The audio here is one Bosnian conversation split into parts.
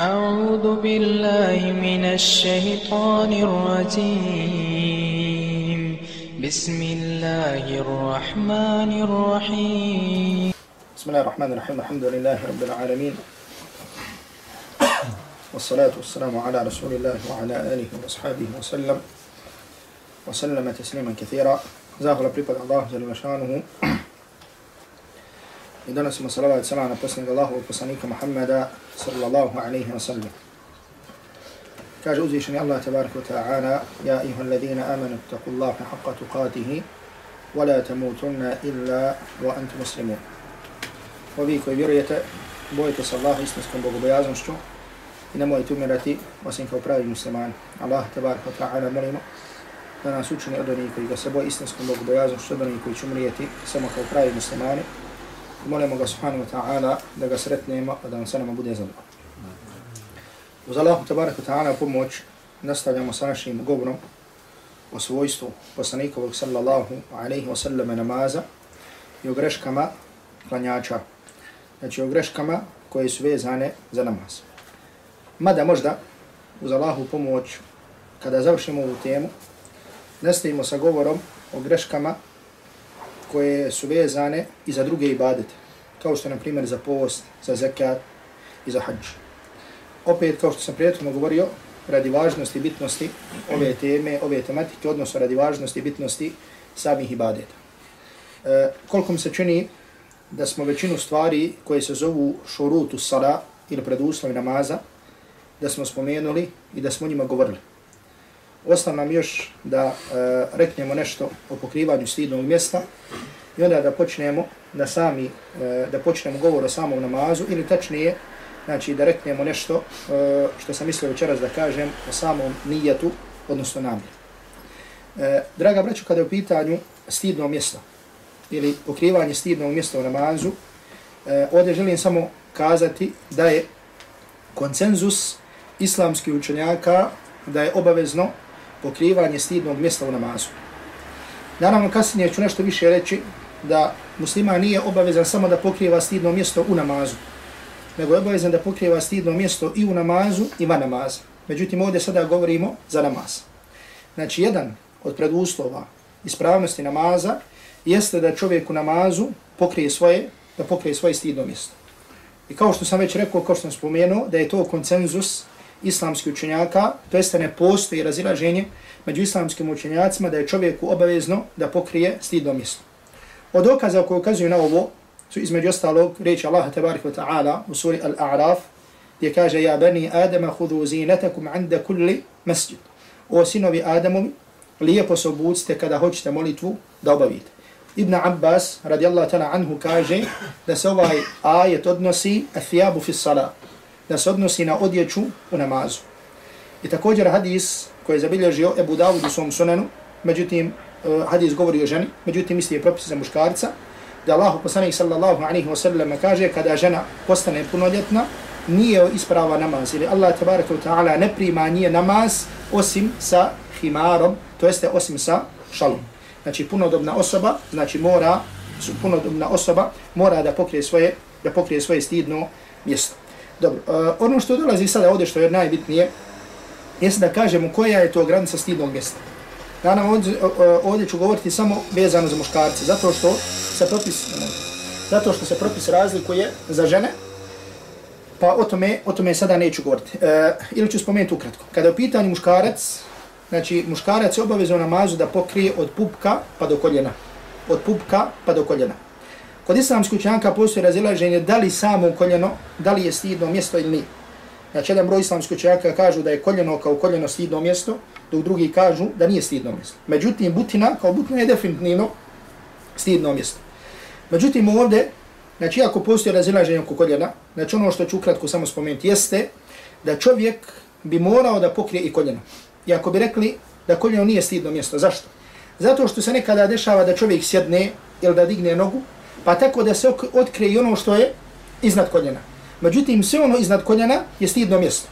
أعوذ بالله من الشيطان الرجيم. بسم الله الرحمن الرحيم. بسم الله الرحمن الرحيم. الحمد لله رب العالمين. والصلاة والسلام على رسول الله وعلى آله وأصحابه وسلم. وسلم تسليما كثيرا. زاهر بريباد الله جل وشانه I donosimo salavat salam na posljednog Allahovog poslanika Muhammeda sallallahu alaihi wa sallam. Kaže uzvišeni Allah tabaraka wa ta'ala Ja iha ladina amanu taku Allaha haqqa tuqatihi wa la tamutunna illa wa antu muslimun. Ovi koji vjerujete, bojite se Allah istinskom bogobojaznošću i nemojte umirati osim kao pravi muslimani. Allah tabaraka wa ta'ala molimo da nas učini od onih koji ga se boje istinskom bogobojaznošću, od onih koji će umrijeti samo kao pravi muslimani molimo ga subhanahu wa ta'ala da ga sretnemo, da nam sa nama bude zadovoljno. Uz Allahu tabaraka ta'ala pomoć nastavljamo sa našim govorom o svojstvu poslanikovog sallallahu alaihi wa sallam namaza i o greškama klanjača. Znači o greškama koje su vezane za namaz. Mada možda uz Allahu pomoć kada završimo ovu temu nastavimo sa govorom o greškama koje su vezane i za druge ibadete, kao što je, na primjer, za post, za zekat i za hađ. Opet, kao što sam prijateljno govorio, radi važnosti i bitnosti ove teme, ove tematike, odnosno radi važnosti i bitnosti samih ibadeta. E, koliko mi se čini da smo većinu stvari koje se zovu šurutu sara ili preduslovi namaza, da smo spomenuli i da smo njima govorili. Ostalo nam još da e, reknemo nešto o pokrivanju stidnog mjesta i onda da počnemo da sami, e, da počnemo govor o samom namazu ili tačnije, znači da reknemo nešto e, što sam mislio večeras da kažem o samom nijetu, odnosno namjeru. E, draga braću, kada je u pitanju stidno mjesto ili pokrivanje stidnog mjesta u namazu, e, ovdje želim samo kazati da je konsenzus islamskih učenjaka da je obavezno pokrivanje stidnog mjesta u namazu. Naravno, kasnije ću nešto više reći da musliman nije obavezan samo da pokriva stidno mjesto u namazu, nego je obavezan da pokriva stidno mjesto i u namazu i van namaza. Međutim, ovdje sada govorimo za namaz. Znači, jedan od preduslova ispravnosti namaza jeste da čovjek u namazu pokrije svoje, da pokrije svoje stidno mjesto. I kao što sam već rekao, kao što sam spomenuo, da je to koncenzus islamskih učenjaka, to jeste ne postoji razilaženje među islamskim učenjacima da je čovjeku obavezno da pokrije stidno mjesto. Od dokaza koje ukazuju na ovo su između ostalog reći Allah tabarik wa ta'ala u suri Al-A'raf gdje kaže Ja bani Adama hudu zinatakum anda kulli masjid. O sinovi Adamovi, lijepo se obucite kada hoćete molitvu da obavite. Ibn Abbas radijallahu ta'ala anhu kaže da se ovaj ajet odnosi athijabu fi salat da se odnosi na odjeću u namazu. I također hadis koji je zabilježio Ebu Dawud u svom sunanu, međutim, e, hadis govori o ženi, međutim, isti je propis za muškarca, da Allah poslanik sallallahu alaihi wa sallam kaže kada žena postane punoljetna, nije isprava namaz, ili Allah tabaraka wa ta'ala ne prima nije namaz osim sa himarom, to jeste osim sa šalom. Znači punodobna osoba, znači mora, punodobna osoba, mora da pokrije svoje, da pokrije svoje stidno mjesto. Dobro, uh, ono što dolazi sada ovdje što je najbitnije, jeste da kažemo koja je to granica stidnog mjesta. Naravno, ovdje, ovdje ću govoriti samo vezano za muškarce, zato što se propis, zato što se propis razlikuje za žene, pa o tome, o tome sada neću govoriti. E, ili ću spomenuti ukratko. Kada je u pitanju muškarac, znači muškarac je obavezno namazu da pokrije od pupka pa do koljena. Od pupka pa do koljena. Kod islamskih učenjaka postoji razilaženje da li samo koljeno, da li je stidno mjesto ili nije. Znači, jedan broj islamskih učenjaka kažu da je koljeno kao koljeno stidno mjesto, dok drugi kažu da nije stidno mjesto. Međutim, butina kao butina je definitivno stidno mjesto. Međutim, ovdje, znači, ako postoji razilaženje oko koljena, znači ono što ću ukratko samo spomenuti jeste da čovjek bi morao da pokrije i koljeno. I ako bi rekli da koljeno nije stidno mjesto, zašto? Zato što se nekada dešava da čovjek sjedne ili da digne nogu, pa tako da se otkrije ono što je iznad koljena. Međutim, sve ono iznad koljena je stidno mjesto.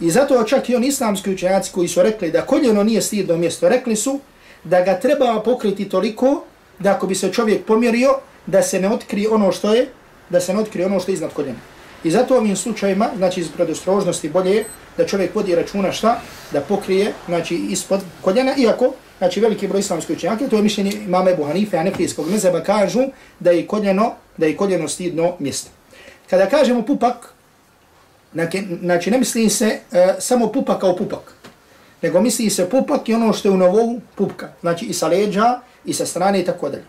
I zato čak i oni islamski učenjaci koji su rekli da koljeno nije stidno mjesto, rekli su da ga treba pokriti toliko da ako bi se čovjek pomjerio, da se ne otkrije ono što je, da se ne otkrije ono što je iznad koljena. I zato u ovim slučajima, znači iz predostrožnosti bolje je da čovjek vodi računa šta? Da pokrije, znači ispod koljena, iako, znači veliki broj islamskih učenjaka, to je mišljenje imama Ebu Hanife, a mezeba, kažu da je koljeno, da je koljeno stidno mjesto. Kada kažemo pupak, znači, znači ne misli se uh, samo pupak kao pupak, nego misli se pupak i ono što je u novou pupka, znači i sa leđa, i sa strane i tako dalje.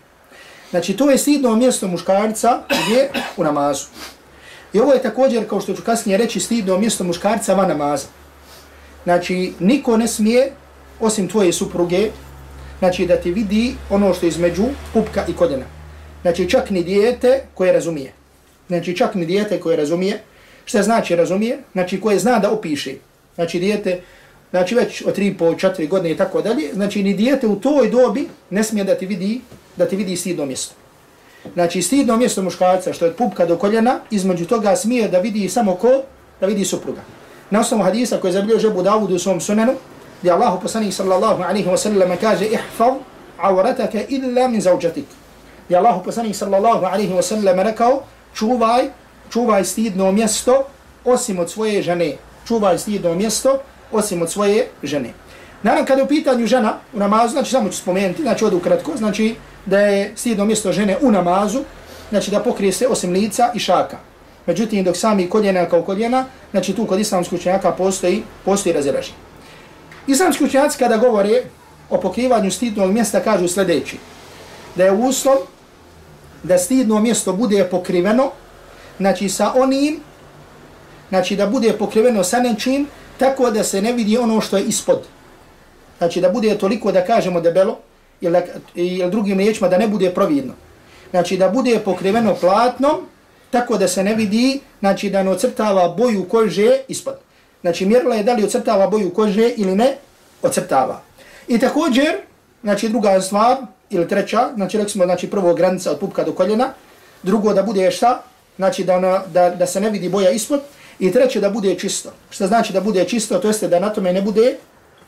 Znači to je stidno mjesto muškarca gdje u namazu. I ovo je također, kao što ću kasnije reći, stidno mjesto muškarca van namaza. Znači, niko ne smije, osim tvoje supruge, znači da ti vidi ono što je između pupka i koljena. Znači, čak ni dijete koje razumije. Znači, čak ni dijete koje razumije. Šta znači razumije? Znači, koje zna da opiše. Znači, dijete, znači već od 3, po 4 godine i tako dalje, znači ni dijete u toj dobi ne smije da ti vidi, da ti vidi stidno mjesto. Znači, stidno mjesto muškarca, što je od pupka do koljena, između toga smije da vidi samo ko, da vidi supruga. Na osnovu hadisa koji je zabilio žebu Davudu u svom sunenu, gdje Allah poslanih sallallahu alaihi wa sallam kaže ihfav avrataka illa min zauđatik. Gdje Allah poslanih sallallahu alaihi wa sallam rekao čuvaj, čuvaj stidno mjesto osim od svoje žene. Čuvaj stidno mjesto osim od svoje žene. Naravno, kada je u pitanju žena u namazu, znači samo ću spomenuti, znači odu kratko, znači da je stidno mjesto žene u namazu, znači da pokrije se osim lica i šaka. Međutim, dok sami koljena kao koljena, znači tu kod islamskog učenjaka postoji, postoji razilaženje. Islamski učenjaci kada govore o pokrivanju stidnog mjesta kažu sljedeći. Da je uslov da stidno mjesto bude pokriveno, znači sa onim, znači da bude pokriveno sa nečim, tako da se ne vidi ono što je ispod. Znači da bude toliko da kažemo debelo, ili, ili drugim riječima da ne bude providno. Znači da bude pokriveno platnom, tako da se ne vidi, znači da ne ocrtava boju kože ispod. Znači mjerila je da li ocrtava boju kože ili ne ocrtava. I također, znači druga stvar, ili treća, znači rekli smo, znači prvo granica od pupka do koljena, drugo da bude šta, znači da, ona, da, da se ne vidi boja ispod, i treće da bude čisto. Što znači da bude čisto, to jeste da na tome ne bude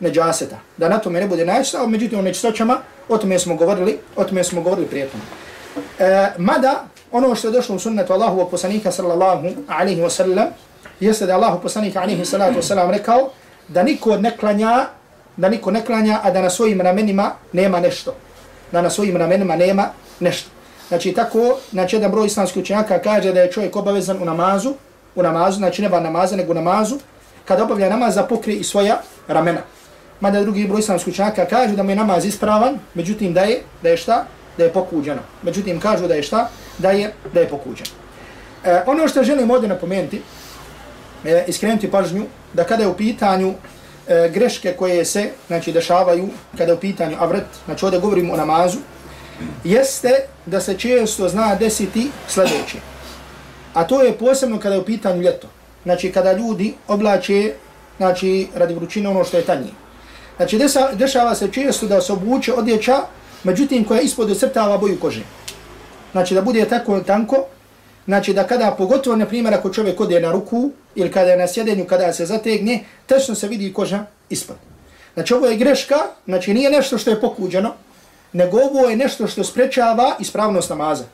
neđaseta, da na tome ne bude najčista, međutim u nečistoćama, o tome smo govorili, o tome smo govorili prijetno. E, mada, ono što je došlo u sunnetu Allahu poslanika sallallahu alaihi wa sallam, jeste da Allahu poslanik alihi salatu wasalam rekao da niko ne klanja, da niko ne klanja, a da na svojim ramenima nema nešto. Da na svojim ramenima nema nešto. Znači tako, znači jedan broj islamskih učenjaka kaže da je čovjek obavezan u namazu, u namazu, znači ne ba namaza, nego u namazu, kada obavlja namaz da pokrije i svoja ramena. Mada drugi broj islamskih učenjaka kaže da mu je namaz ispravan, međutim da je, da je šta? Da je pokuđeno. Međutim kažu da je šta? Da je, da je pokuđeno. E, ono što želim ovdje napomenuti, e, iskrenuti pažnju, da kada je u pitanju e, greške koje se znači, dešavaju, kada je u pitanju avret, znači ovdje govorimo o namazu, jeste da se često zna desiti sljedeće. A to je posebno kada je u pitanju ljeto. Znači kada ljudi oblače znači, radi vrućine ono što je tanje. Znači desa, dešava se često da se obuče odjeća, međutim koja ispod ocrtava boju kože. Znači da bude tako tanko, znači da kada pogotovo na primjer ako čovjek ode na ruku ili kada je na sjedenju, kada se zategne, tečno se vidi koža ispod. Znači ovo je greška, znači nije nešto što je pokuđeno, nego ovo je nešto što sprečava ispravnost namaza.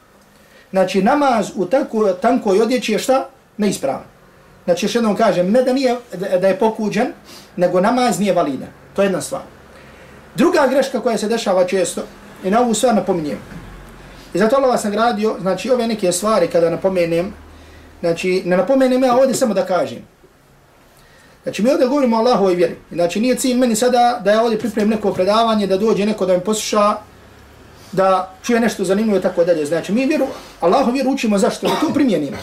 Znači namaz u tako tankoj odjeći je šta? Neispravan. Znači još jednom kažem, ne da, nije, da je pokuđen, nego namaz nije validan. To je jedna stvar. Druga greška koja se dešava često, i na ovu stvar napominjem. I zato Allah vas nagradio, znači ove neke stvari kada napomenem, znači ne napomenem ja ovdje samo da kažem. Znači mi ovdje govorimo o Allahovoj vjeri. Znači nije cilj meni sada da ja ovdje pripremim neko predavanje, da dođe neko da mi posluša, da čuje nešto zanimljivo i tako dalje. Znači mi vjeru, Allahu vjeru učimo zašto? Da to primjenimo.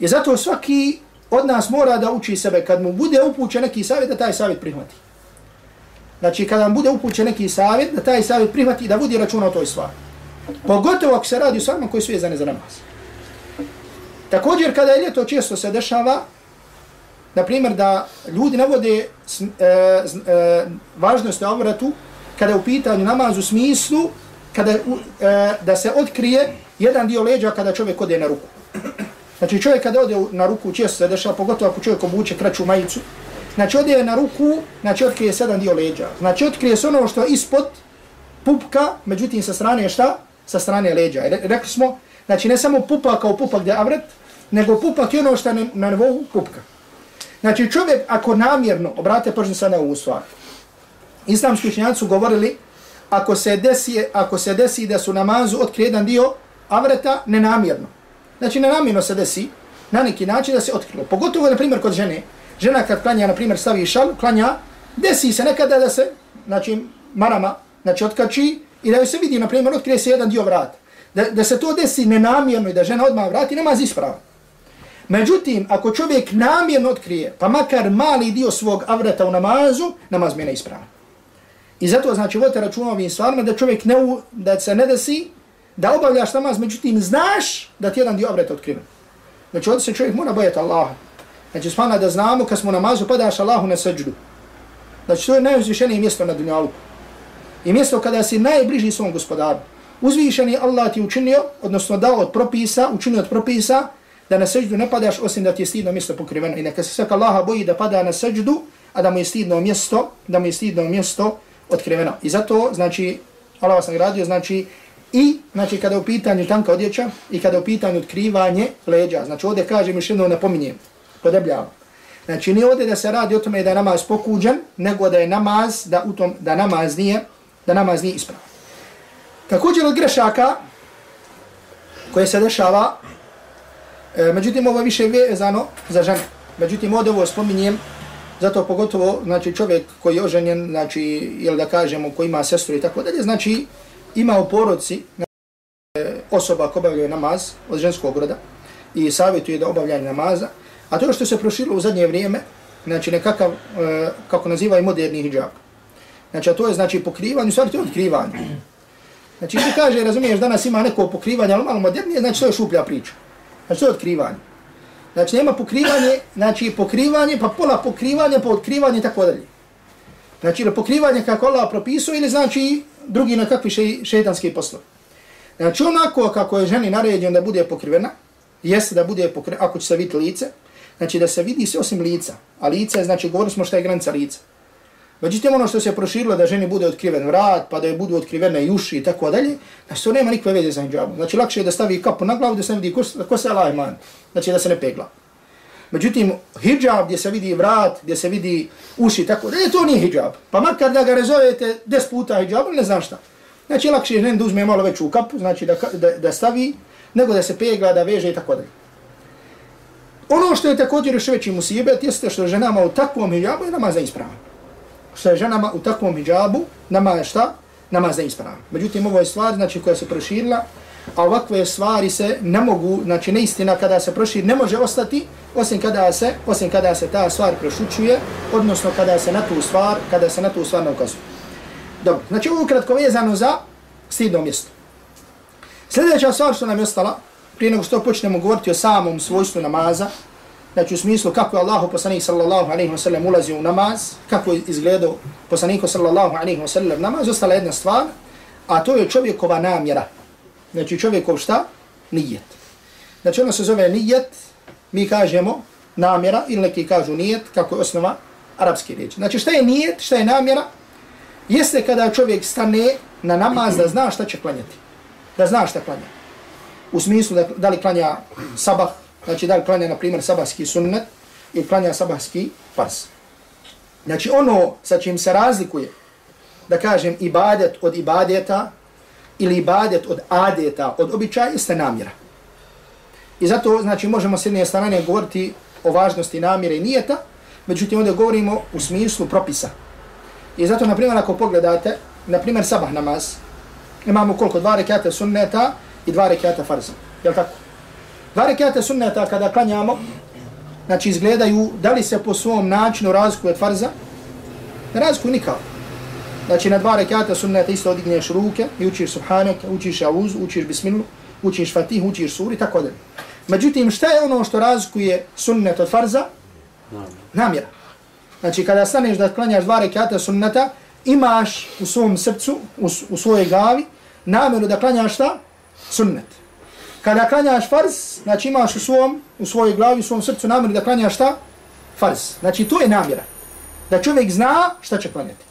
I zato svaki od nas mora da uči sebe kad mu bude upućen neki savjet da taj savjet prihvati. Znači kada vam bude upućen neki savjet da taj savjet prihvati i da vodi računa o toj stvari. Pogotovo ako se radi o stvarima koji su vezane za namaz. Također kada je ljeto često se dešava na primjer da ljudi navode e, e, važnost na ovratu kada je u pitanju namaz u smislu kada, e, da se otkrije jedan dio leđa kada čovjek ode na ruku. Znači čovjek kada ode na ruku, često se dešava, pogotovo ako čovjek obuče kraću majicu, znači ode na ruku, znači otkrije sedam jedan dio leđa. Znači otkrije se ono što je ispod pupka, međutim sa strane šta? Sa strane leđa. Rekli smo, znači ne samo pupa kao pupak gdje avret, nego pupak je ono što je na nivou pupka. Znači čovjek ako namjerno, obrate pažnju sad na ovu stvar, islamski učenjaci su govorili, ako se desi, ako se desi da su namazu otkrije jedan dio avreta nenamjerno. Znači nenamjerno se desi na neki način da se otkrilo. Pogotovo, na primjer, kod žene. Žena kad klanja, na primjer, stavi šal, klanja, desi se nekada da se, znači, marama, znači, otkači i da se vidi, na primjer, otkrije se jedan dio vrata. Da, da se to desi nenamjerno i da žena odmah vrati, nema ispravan. Međutim, ako čovjek namjerno otkrije, pa makar mali dio svog avrata u namazu, namaz mi je neispravan. I zato, znači, vodite računa ovim stvarima da čovjek ne, u, da se ne desi, da obavljaš namaz, međutim, znaš da ti jedan dio avrata otkriven. Znači, ovdje se čovjek mora bojati Allaha. Znači, spana da znamo, kad smo namazu, padaš Allahu na seđdu. Znači, to je najuzvišenije mjesto na dunjalu. I mjesto kada si najbliži svom gospodaru. Uzvišeni Allah ti učinio, odnosno dao od propisa, učinio od propisa, da na seđdu ne padaš osim da ti je stidno mjesto pokriveno. I neka se sveka Allaha boji da pada na seđdu, a da mu je stidno mjesto, da mu je stidno mjesto otkriveno. I zato, znači, Allah vas nagradio, znači, i, znači, kada u pitanju tanka odjeća i kada u pitanju otkrivanje leđa. Znači, ovdje kažem još jedno napominjem, podebljavam. Znači, nije ovdje da se radi o tome da je namaz pokuđen, nego da je namaz, da, u tom, da namaz nije, da namaz nije ispravan. Također od grešaka koje se dešava, e, međutim ovo je više vezano za žene. Međutim od ovo spominjem, zato pogotovo znači, čovjek koji je oženjen, znači, ili da kažemo koji ima sestru i tako dalje, znači ima u porodci znači, osoba koja obavljaju namaz od ženskog roda i savjetuje da obavljanje namaza, a to ono što se proširilo u zadnje vrijeme, znači nekakav, e, kako nazivaju moderni hijab. Znači, a to je znači pokrivanje, u stvari to je otkrivanje. Znači, ti kaže, razumiješ, danas ima neko pokrivanje, ali malo modernije, znači to je šuplja priča. Znači, to je otkrivanje. Znači, nema pokrivanje, znači pokrivanje, pa pola pokrivanje, pa otkrivanje, tako dalje. Znači, ili pokrivanje kako Allah propisuje, ili znači drugi na kakvi še, šeitanski poslovi. Znači, onako kako je ženi naređen da bude pokrivena, jeste da bude pokrivena, ako će se vidjeti lice, znači da se vidi sve osim lica. A lice, znači, govorili smo šta je granica lica. Međutim, ono što se proširilo da ženi bude otkriven vrat, pa da je budu otkrivene i uši i tako dalje, znači to nema nikakve veze sa hijabom. Znači lakše je da stavi kapu na glavu da se ne vidi ko, kosa se Allah iman. Znači da se ne pegla. Međutim, hijab gdje se vidi vrat, gdje se vidi uši i tako dalje, to nije hijab. Pa makar da ga rezovete des puta hijab, ne znam šta. Znači lakše je da uzme malo veću kapu, znači da, da, da stavi, nego da se pegla, da veže i tako dalje. Ono što je također još veći musibet jeste što ženama u takvom hijabu je namaz ispravan sa ženama u takvom hijabu, nama je šta? Namaz ne ispravan. Međutim, ovo je stvar znači, koja se proširila, a ovakve stvari se ne mogu, znači neistina kada se proširi, ne može ostati, osim kada se, osim kada se ta stvar prošućuje, odnosno kada se na tu stvar, kada se na tu stvar ne ukazuje. Dobro, znači ovo ukratko vezano za stidno mjesto. Sljedeća stvar što nam je ostala, prije nego što počnemo govoriti o samom svojstvu namaza, znači u smislu kako je Allahu poslanik sallallahu alejhi ve sellem ulazio u namaz, kako je izgledao poslanik sallallahu alejhi ve sellem namaz, ostala jedna stvar, a to je čovjekova namjera. Znači čovjekov šta? Nijet. Znači ono se zove nijet, mi kažemo namjera, ili neki kažu nijet, kako je osnova arapske riječi. Znači šta je nijet, šta je namjera? Jeste kada čovjek stane na namaz da zna šta će klanjati. Da zna šta klanja. U smislu da, da li klanja sabah, znači da li klanja, na primjer, sabahski sunnet i klanja sabahski fars. Znači ono sa čim se razlikuje, da kažem, ibadet od ibadeta ili ibadet od adeta, od običaja, jeste namjera. I zato, znači, možemo s jedne strane govoriti o važnosti namjere i nijeta, međutim, ovdje govorimo u smislu propisa. I zato, na primjer, ako pogledate, na primjer, sabah namaz, imamo koliko? Dva rekata sunneta i dva rekata farza. Jel tako? Dva rekiata sunneta kada klanjamo, znači izgledaju da li se po svom načinu razlikuju od farza, ne razlikuje nikako. Znači na dva rekiata sunneta isto odigneš ruke i učiš subhanak, učiš auz, učiš bismilu, učiš fatih, učiš suri, tako da. Međutim, šta je ono što razlikuje sunnet od farza? Namjera. Znači kada staneš da klanjaš dva rekiata sunneta, imaš u svom srcu, u, u svojoj glavi, namjeru da klanjaš šta? Sunnet. Kada klanjaš farz, znači imaš u svom, u svojoj glavi, u svom srcu namjeru da klanjaš šta? Farz. Znači to je namjera. Da čovjek zna šta će klanjati.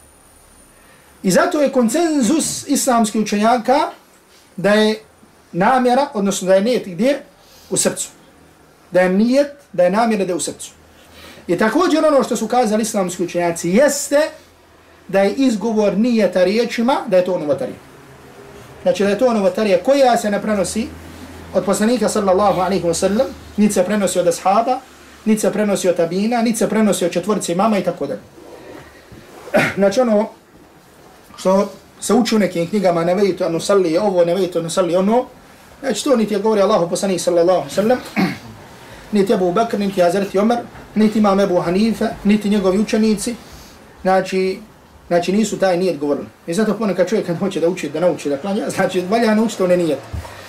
I zato je koncenzus islamskih učenjaka da je namjera, odnosno da je nijet gdje? U srcu. da je nijet, da je namjera da je u srcu. I također ono što su kazali islamski učenjaci jeste da je izgovor nijeta riječima, da je to novotarija. Znači da je to novotarija koja se ne prenosi od poslanika sallallahu alaihi wa sallam, niti se prenosi od ashaba, niti se prenosi od tabina, niti se prenosi od četvorci mama i tako dalje. Znači ono što se uči u nekim knjigama, ne vejito anu salli ovo, ne vejito anu salli ono, znači to niti je govori Allahu poslanik sallallahu alaihi wa sallam, niti Abu Bakr, niti Hazreti Omer, niti imam Ebu Hanife, niti njegovi učenici, znači, znači nisu taj nijet govorili. I zato ponekad čovjek kad hoće da uči, da nauči, da klanja, znači valja naučiti one nijete.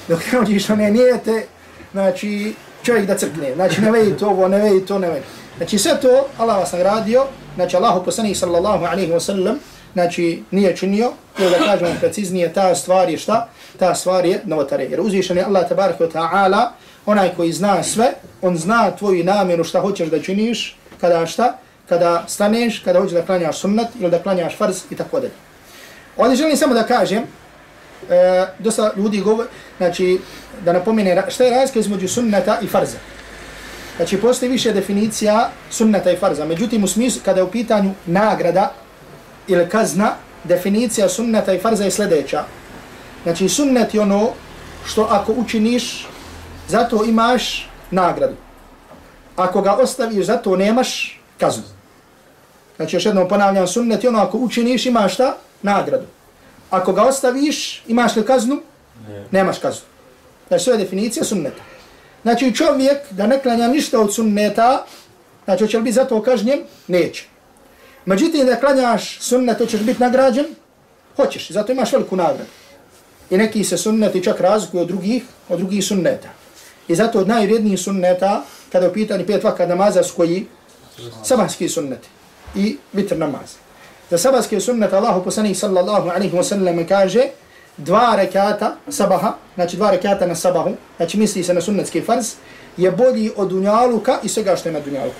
Dok ne učiš one nijete, znači čovjek da crkne, znači ne vedi to ovo, ne vedi to, ne vedi. Znači sve to Allah vas nagradio, znači Allahu poslanih sallallahu alaihi wa sallam, znači nije činio, ili da kažemo preciznije, ta stvar je šta? Ta stvar je novotare. Jer uzvišen je Allah tabaraka wa ta'ala, onaj koji zna sve, on zna tvoju namjeru šta hoćeš da činiš, kada šta, kada staneš, kada hoćeš da klanjaš sunnat ili da klanjaš farz i tako dalje. Ovdje želim samo da kažem, e, dosta ljudi govori, znači da napomene šta je razlika između sunnata i farza. Znači postoji više definicija sunnata i farza, međutim u smislu kada je u pitanju nagrada ili kazna, definicija sunnata i farza je sljedeća. Znači sunnet je ono što ako učiniš zato imaš nagradu. Ako ga ostaviš, zato nemaš kaznu. Znači, još jednom ponavljam sunnet, ono ako učiniš, imaš šta? Nagradu. Ako ga ostaviš, imaš li kaznu? Ne. Nemaš kaznu. Znači, to je definicija sunneta. Znači, čovjek da ne klanja ništa od sunneta, znači, hoće li biti zato kažnjen? Neće. Međutim, da klanjaš sunnet, hoćeš biti nagrađen? Hoćeš, zato imaš veliku nagradu. I neki se sunneti čak razlikuju od drugih, od drugih sunneta. I zato od najvrednijih sunneta, kada je u pitanju pet vaka namaza s koji sabahski sunnet i vitr namaz da sabahski sunnet Allahu poslanih sallallahu alaihi wa sallam kaže dva rekata sabaha, znači dva rekata na sabahu, znači misli se na sunnetski farz, je bolji od dunjaluka i svega što je na dunjaluku.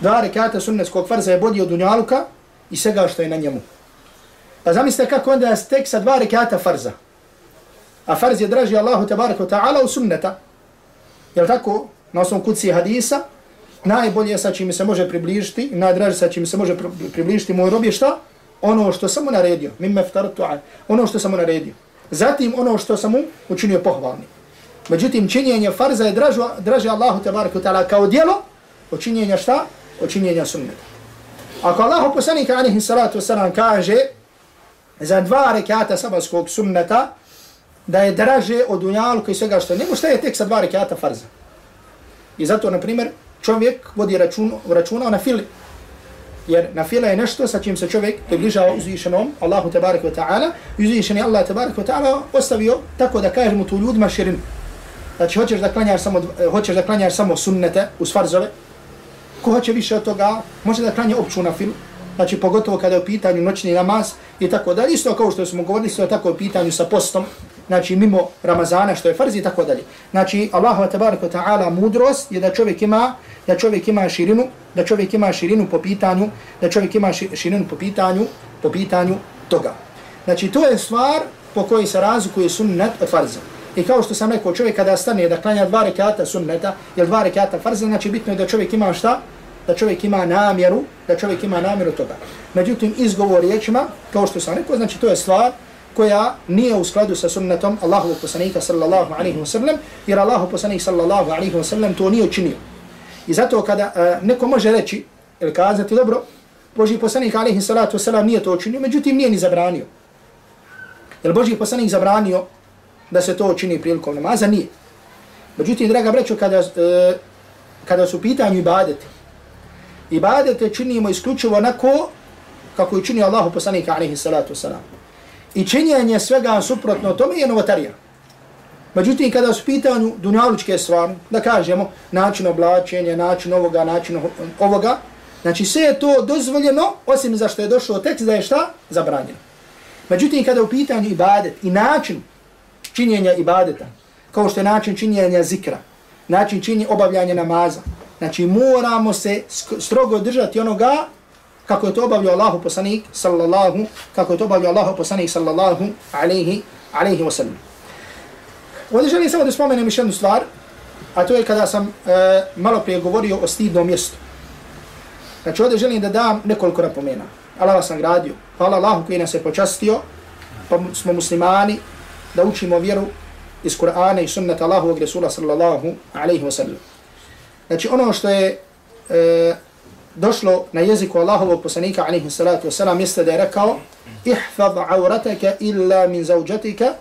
Dva rekata sunnetskog farza je bolji od dunjaluka i svega što je na njemu. Pa zamislite kako onda je tek sa dva rekata farza. A farz je draži Allahu tabaraka ta'ala u sunneta. Jel tako? Na osnovu kuci hadisa, najbolje sa čim se može približiti, najdraže sa čim se može približiti moj rob je šta? Ono što sam mu naredio. mimme ftartu Ono što sam mu naredio. Zatim ono što sam mu učinio pohvalni. Međutim, činjenje farza je draže, draže Allahu tabaraka ta'ala kao dijelo od činjenja šta? Od činjenja sunneta. Ako Allahu poslanika alihi salatu wasalam kaže za dva rekata sabarskog sunneta, da je draže od dunjalka i svega što nego šta je tek sa dva rekata farza. I zato, na primjer, čovjek vodi račun, računa na fili. Jer na fila je nešto sa čim se čovjek približava uzvišenom Allahu tabarik wa ta'ala. Uzvišen je Allah tabarik wa ta'ala ostavio tako da kažemo tu ljudima širinu. Znači, hoćeš da klanjaš samo, eh, hoćeš da klanjaš samo sunnete uz farzove. Ko hoće više od toga, može da klanja opću nafilu. Znači, pogotovo kada je u pitanju noćni namaz i tako da. Isto kao što smo govorili, isto tako u pitanju sa postom znači mimo Ramazana što je farz i tako dalje. Znači Allahu te bareke taala mudrost je da čovjek ima da čovjek ima širinu, da čovjek ima širinu po pitanju, da čovjek ima širinu po pitanju, po pitanju toga. Znači to je stvar po kojoj se razlikuje sunnet od farza. I kao što sam rekao, čovjek kada stane da klanja dva rekata sunneta ili dva rekata farza, znači bitno je da čovjek ima šta? Da čovjek ima namjeru, da čovjek ima namjeru toga. Međutim, izgovor riječima, kao što sam rekao, znači to je stvar koja nije u skladu sa sunnetom Allahu poslanika sallallahu alaihi wa sallam, jer Allahu poslanik sallallahu alaihi wa sallam to nije učinio. I zato kada uh, neko može reći ili kazati, dobro, Boži poslanik alaihi salatu wa nije to učinio, međutim nije ni zabranio. Jer Boži poslanik zabranio da se to učini prilikom namaza? Nije. Međutim, draga breću, kada, uh, kada su pitanju ibadete, ibadete činimo isključivo onako kako je činio Allahu poslanika alaihi salatu wa i činjenje svega suprotno tome je novotarija. Međutim, kada su pitanju dunjalučke stvari, da kažemo način oblačenja, način ovoga, način ovoga, znači sve je to dozvoljeno, osim za što je došlo tekst da je šta? Zabranjeno. Međutim, kada u pitanju ibadet i način činjenja ibadeta, kao što je način činjenja zikra, način činjenja obavljanja namaza, znači moramo se strogo držati onoga kako je to obavljao Allahu poslanik sallallahu kako je to obavljao Allahu poslanik sallallahu alejhi alejhi ve sellem. Ovdje želim samo da spomenem još jednu stvar, a to je kada sam e, malo prije govorio o stidnom mjestu. Znači ovdje želim da dam nekoliko napomena. Allah vas nagradio. Hvala Allahu koji nas je počastio, pa smo muslimani, da učimo vjeru iz Kur'ana i sunnata Allahovog Resula sallallahu alaihi wa sallam. Znači ono što je e, došlo na jeziku Allahovog poslanika alaihi salatu vesselam jeste da je rekao ihfad aurataka illa min zauđatika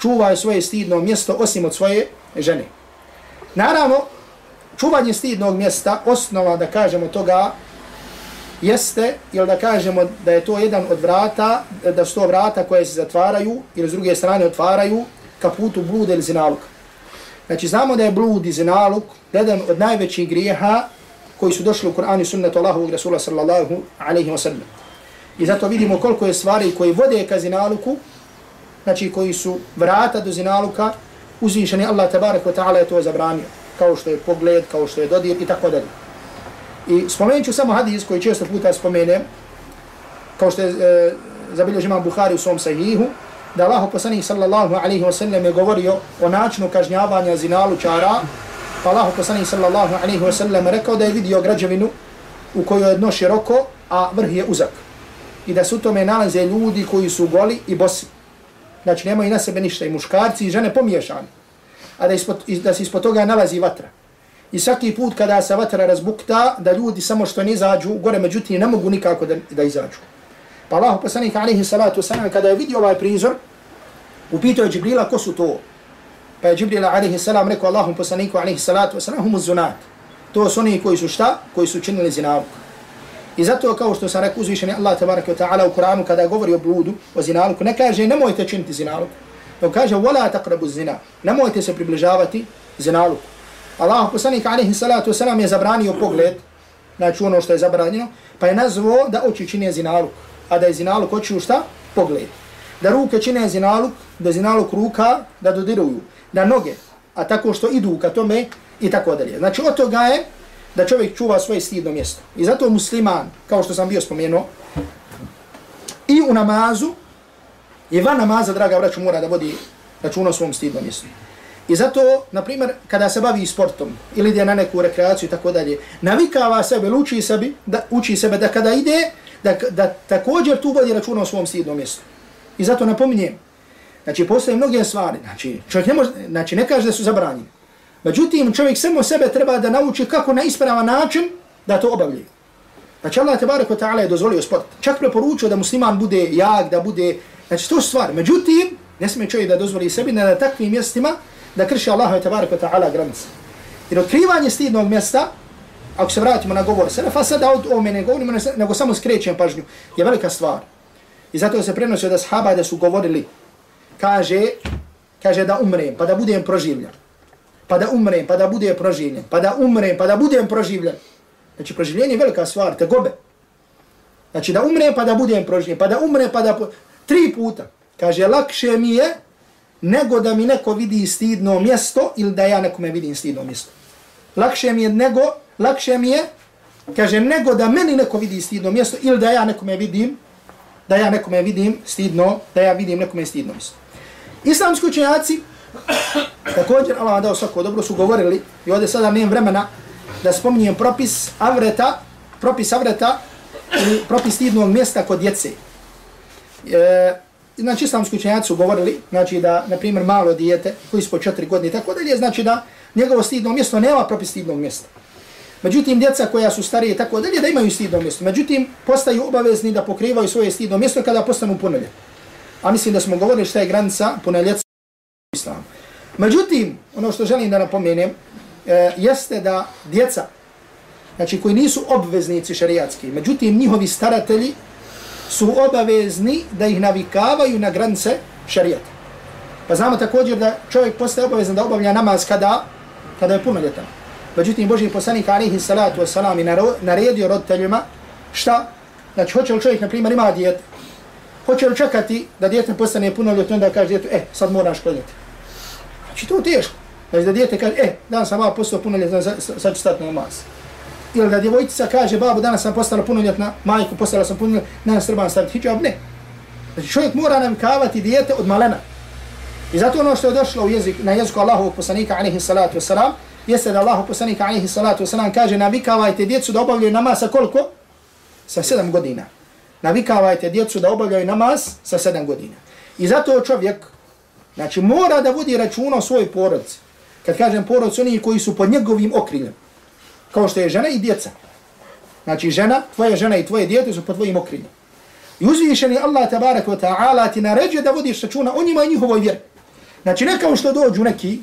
čuvaj svoje stidno mjesto osim od svoje žene. Naravno, čuvanje stidnog mjesta, osnova da kažemo toga, jeste, ili da kažemo da je to jedan od vrata, da su to vrata koje se zatvaraju ili s druge strane otvaraju ka putu bluda ili zinaluka. Znači, znamo da je blud i zinaluk jedan od najvećih grijeha koji su došli u Kur'anu i sunnetu Allahovog Rasula sallallahu alaihi wa sallam. I zato vidimo koliko je stvari koji vode ka zinaluku, znači koji su vrata do zinaluka, uzvišeni Allah tabarak wa ta'ala je to zabranio, kao što je pogled, kao što je dodir i tako dalje. I spomenut ću samo hadis koji često puta spomenem, kao što je e, zabilio imam Bukhari u svom sahihu, da Allah poslanih sallallahu alaihi wa sallam je govorio o načinu kažnjavanja zinalučara, pa Allah poslanih sallallahu alaihi wa sallam rekao da je vidio građevinu u kojoj je dno široko, a vrh je uzak. I da su tome nalaze ljudi koji su goli i bosi. Znači nemaju na sebe ništa i muškarci i žene pomiješani. A da, ispod, da se ispod toga nalazi vatra. I svaki put kada se vatra razbukta, da ljudi samo što ne izađu, gore međutim ne mogu nikako da, da izađu. Pa Allah poslanik alaihi salatu wasalam kada je vidio ovaj prizor, upitao je Džibrila ko su to. Pa je Džibril alaihi salam rekao Allahom poslaniku alaihi salatu wasalam humu zunat. To su oni koji su šta? Koji su činili zinavuk. I zato kao što sam rekao uzvišeni Allah tabaraka wa ta'ala u Koranu kada govori o bludu, o zinaluku, ne kaže nemojte činiti zinaluk. Nego kaže wala taqrabu zina. Nemojte se približavati zinaluku. Allah poslanik alaihi salatu wasalam je zabranio pogled, znači ono što je zabranjeno, pa je nazvao da oči čine zinaluk, a da je zinaluk oči u šta? Pogled. Da ruke čine zinaluk, da zinaluk ruka, da dodiruju, na noge, a tako što idu ka tome i tako dalje. Znači od toga je da čovjek čuva svoje stidno mjesto. I zato musliman, kao što sam bio spomenuo, i u namazu, i van namaza, draga vraću, mora da vodi računa o svom stidnom mjestu. I zato, na primjer, kada se bavi sportom ili ide na neku rekreaciju i tako dalje, navikava sebe, uči sebe, da, uči sebe da kada ide, da, da također tu vodi računa o svom stidnom mjestu. I zato napominjem, znači postoje mnoge stvari, znači čovjek ne, može, znači, ne kaže da su zabranjeni. Međutim, čovjek samo sebe treba da nauči kako na ispravan način da to obavlje. Znači Allah te barek ta'ala je dozvolio sport. Čak preporučio da musliman bude jak, da bude, znači to stvar. Međutim, ne smije čovjek da dozvoli sebi na takvim mjestima da krši Allah te barek ta'ala granice. Jer otkrivanje stidnog mjesta, ako se vratimo na govor, se ne sada od ome ne govorimo, nego samo skrećem pažnju, je velika stvar. I zato se prenosi da sahaba da su govorili, kaže, kaže da umrem, pa da budem proživljen pa da umrem, pa da budem proživljen, pa da umrem, pa da budem proživljen. Znači, proživljenje je velika stvar, te gobe. Znači, da umrem, pa da budem proživljen, pa da umrem, pa da... Tri puta. Kaže, lakše mi je nego da mi neko vidi stidno mjesto ili da ja nekome vidim stidno mjesto. Lakše mi je nego, lakše mi je, kaže, nego da meni neko vidi stidno mjesto ili da ja nekome vidim, da ja nekome vidim stidno, da ja vidim nekome stidno mjesto. Islamski učenjaci, Također, Allah dao svako dobro, su govorili, i ovdje sada nijem vremena da spominjem propis avreta, propis avreta ili propis stidnog mjesta kod djece. E, znači, islamski učenjaci su govorili, znači da, na primjer, malo dijete, koji su po četiri godine, tako dalje, znači da njegovo stidno mjesto nema propis stidnog mjesta. Međutim, djeca koja su starije tako dalje, da imaju stidno mjesto. Međutim, postaju obavezni da pokrivaju svoje stidno mjesto kada postanu punoljetni. A mislim da smo govorili šta je granica punoljeca islam. Međutim, ono što želim da napomenem, e, jeste da djeca, znači koji nisu obveznici šariatski, međutim njihovi staratelji su obavezni da ih navikavaju na granice šarijata. Pa znamo također da čovjek postaje obavezan da obavlja namaz kada, kada je punoljetan. Međutim, Boži poslanik alihi salatu wasalam i naredio roditeljima šta? Znači, hoće li čovjek, na primjer, ima djete, hoće li čekati da djete postane punoljetno, onda kaže djetu, e, sad moraš klanjati. Znači to teško. Znači da djete kaže, e, danas sam baba postao punoljetna, sad ću stati na namaz. Ili da djevojčica kaže, babo, danas sam postala punoljetna, majku postala sam punoljetna, danas trebam staviti hijab, ne. Znači čovjek mora navikavati djete od malena. I zato ono što je došlo u jezik, na jeziku Allahovog poslanika, alaihi salatu wasalam, jeste da Allah poslanika alaihi salatu wasalam kaže navikavajte djecu da obavljaju namaz sa koliko? Sa sedam godina. Navikavajte djecu da obavljaju namaz sa sedam godina. I zato čovjek znači, mora da vodi računa o svojoj porodci. Kad kažem porodci, oni koji su pod njegovim okriljem. Kao što je žena i djeca. Znači žena, tvoja žena i tvoje djete su pod tvojim okriljem. I uzvišeni Allah tabarak wa ta'ala ti naređuje da vodiš računa o njima i njihovoj vjeri. Znači ne kao što dođu neki,